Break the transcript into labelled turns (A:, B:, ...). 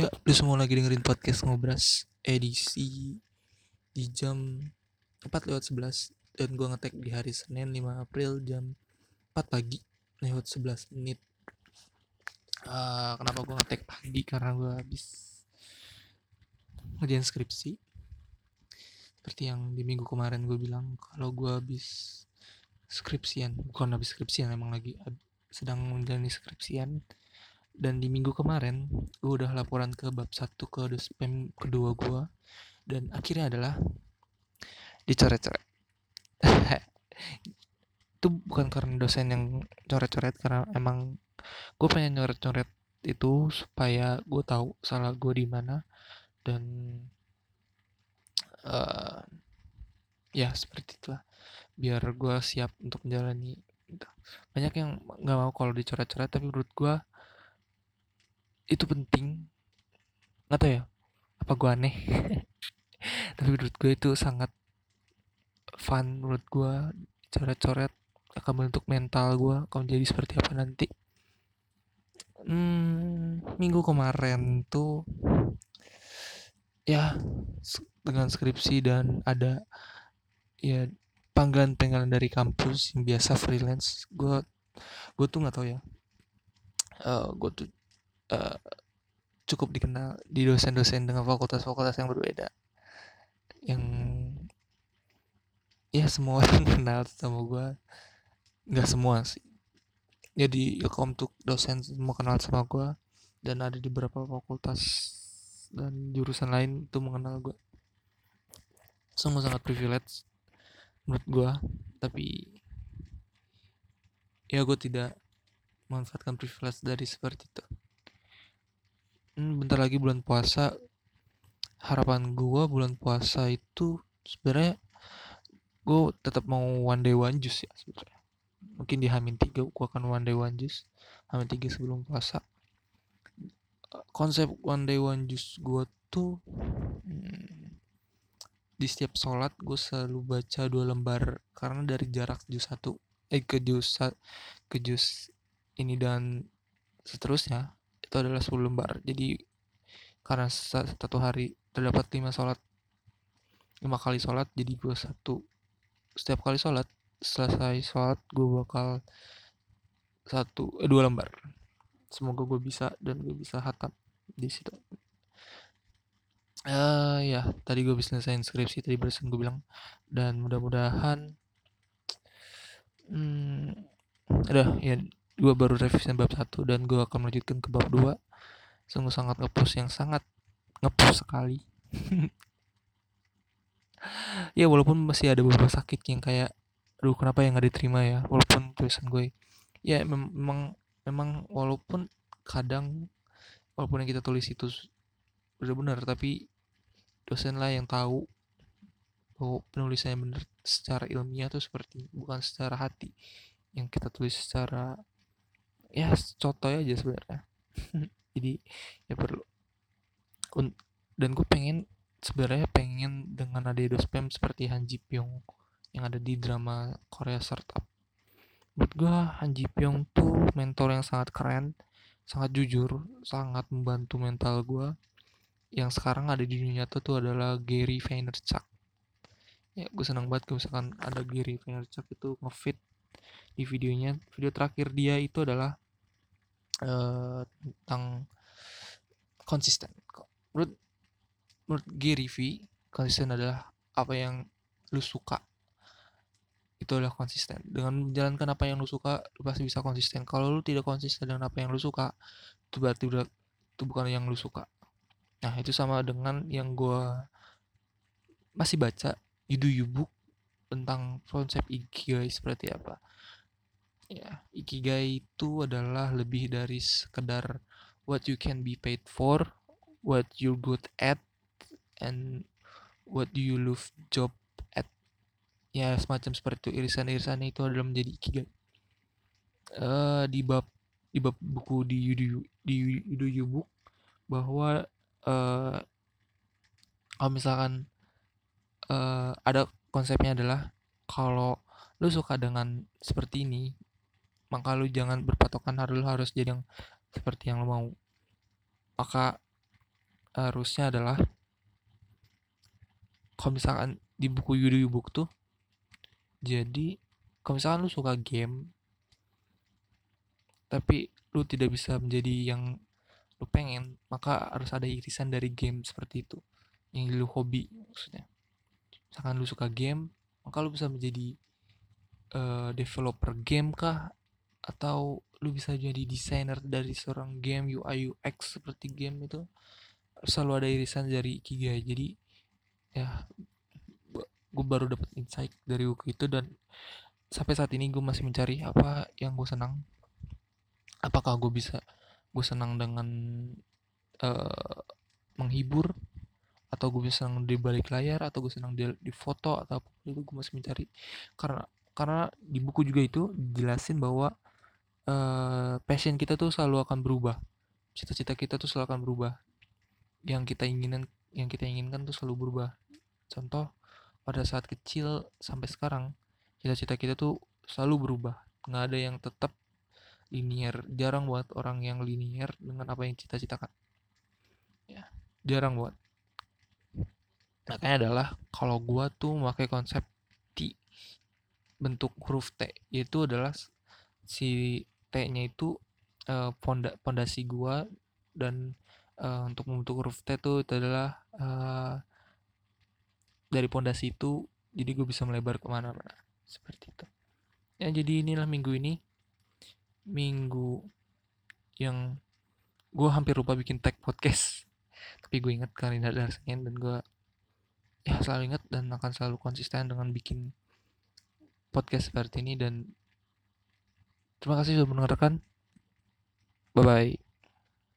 A: Ya, lu semua lagi dengerin podcast Ngobras edisi di jam 4 lewat 11 dan gua ngetek di hari Senin 5 April jam 4 pagi lewat 11 menit. Uh, kenapa gua ngetek pagi? Karena gua habis ngerjain skripsi. Seperti yang di minggu kemarin gue bilang kalau gua habis skripsian, bukan habis skripsian emang lagi sedang menjalani skripsian dan di minggu kemarin gue udah laporan ke bab satu ke spam kedua gue dan akhirnya adalah dicoret-coret. Itu bukan karena dosen yang coret-coret karena emang gue pengen nyoret-coret itu supaya gue tahu salah gue di mana. Dan uh, ya seperti itulah. Biar gue siap untuk menjalani. Banyak yang nggak mau kalau dicoret-coret tapi menurut gue itu penting. Nggak tahu ya apa gue aneh? Tapi menurut gue itu sangat fun menurut gue coret-coret akan membentuk mental gue akan jadi seperti apa nanti. Hmm, minggu kemarin tuh ya dengan skripsi dan ada ya panggilan-panggilan dari kampus yang biasa freelance gue gue tuh nggak tahu ya. Uh, gue tuh uh, cukup dikenal di dosen-dosen dengan fakultas-fakultas yang berbeda. Yang ya semua orang kenal sama gue nggak semua sih. Jadi ya untuk dosen semua kenal sama gue dan ada di beberapa fakultas dan jurusan lain itu mengenal gue semua sangat privilege menurut gue tapi ya gue tidak memanfaatkan privilege dari seperti itu hmm, bentar lagi bulan puasa. Harapan gue bulan puasa itu sebenarnya gue tetap mau one day one juice ya sebenarnya. Mungkin di Hamin tiga gue akan one day one juice Hamin tiga sebelum puasa. Konsep one day one juice gue tuh hmm, di setiap sholat gue selalu baca dua lembar karena dari jarak jus satu eh ke jus ke jus ini dan seterusnya itu adalah 10 lembar. Jadi karena satu hari terdapat lima sholat lima kali sholat jadi gue satu setiap kali sholat selesai sholat gue bakal satu eh, dua lembar. Semoga gue bisa dan gue bisa hatam di situ. Uh, ya tadi gue bisa selesai skripsi tadi barusan gue bilang. Dan mudah-mudahan hmm, ada ya gue baru revisi bab satu dan gue akan melanjutkan ke bab dua. Sungguh sangat ngepus yang sangat ngepus sekali. Ya walaupun masih ada beberapa sakit yang kayak aduh kenapa yang gak diterima ya? Walaupun tulisan gue ya memang memang walaupun kadang walaupun yang kita tulis itu udah benar tapi dosen lah yang tahu bahwa penulisannya benar secara ilmiah tuh seperti bukan secara hati yang kita tulis secara ya contoh aja sebenarnya. Jadi ya perlu. Dan gue pengen sebenarnya pengen dengan ada spam seperti Han Ji Pyong yang ada di drama Korea Startup. Buat gue Han Ji Pyong tuh mentor yang sangat keren sangat jujur sangat membantu mental gue yang sekarang ada di dunia tuh tuh adalah Gary Vaynerchuk. Ya gue senang banget kalau misalkan ada Gary Vaynerchuk itu ngefit di videonya. Video terakhir dia itu adalah uh, tentang konsisten. Menurut menurut Gary V konsisten adalah apa yang lu suka. Itu adalah konsisten. Dengan menjalankan apa yang lu suka lu pasti bisa konsisten. Kalau lu tidak konsisten dengan apa yang lu suka itu berarti udah itu bukan yang lu suka. Nah itu sama dengan yang gue masih baca Yudu Yubuk tentang konsep ikigai seperti apa ya ikigai itu adalah lebih dari sekedar what you can be paid for what you're good at and what do you love job at. Ya semacam seperti itu. Irisan-irisan itu adalah menjadi ikigai. Uh, di bab di bab buku di Yudu di Yudu Yubuk bahwa uh, kalau misalkan uh, ada konsepnya adalah kalau lu suka dengan seperti ini maka lu jangan berpatokan harus harus jadi yang seperti yang lu mau. Maka harusnya adalah kalau misalkan di buku book tuh jadi kalau misalkan lu suka game tapi lu tidak bisa menjadi yang lu pengen maka harus ada irisan dari game seperti itu. Yang lu hobi maksudnya. Misalkan lu suka game maka lu bisa menjadi uh, developer game kah atau lu bisa jadi desainer dari seorang game UI UX seperti game itu selalu ada irisan dari Ikigai jadi ya gue baru dapat insight dari buku itu dan sampai saat ini gue masih mencari apa yang gue senang. Apakah gue bisa gue senang dengan uh, menghibur atau gue senang di balik layar atau gue senang di, di foto atau apa itu gue masih mencari. Karena karena di buku juga itu dijelasin bahwa uh, passion kita tuh selalu akan berubah. Cita-cita kita tuh selalu akan berubah. Yang kita inginkan yang kita inginkan tuh selalu berubah. Contoh pada saat kecil sampai sekarang cita-cita kita tuh selalu berubah. Nggak ada yang tetap linear. Jarang buat orang yang linear dengan apa yang cita-citakan. Ya jarang buat. Makanya adalah kalau gua tuh memakai konsep T bentuk huruf T yaitu adalah si T-nya itu uh, pondasi gua dan uh, untuk membentuk huruf T itu, adalah uh, dari pondasi itu jadi gue bisa melebar ke mana-mana seperti itu. Ya jadi inilah minggu ini. Minggu yang gue hampir lupa bikin tag podcast. Tapi gue ingat kali ini ada Senin dan gue ya selalu ingat dan akan selalu konsisten dengan bikin podcast seperti ini dan terima kasih sudah mendengarkan. Bye bye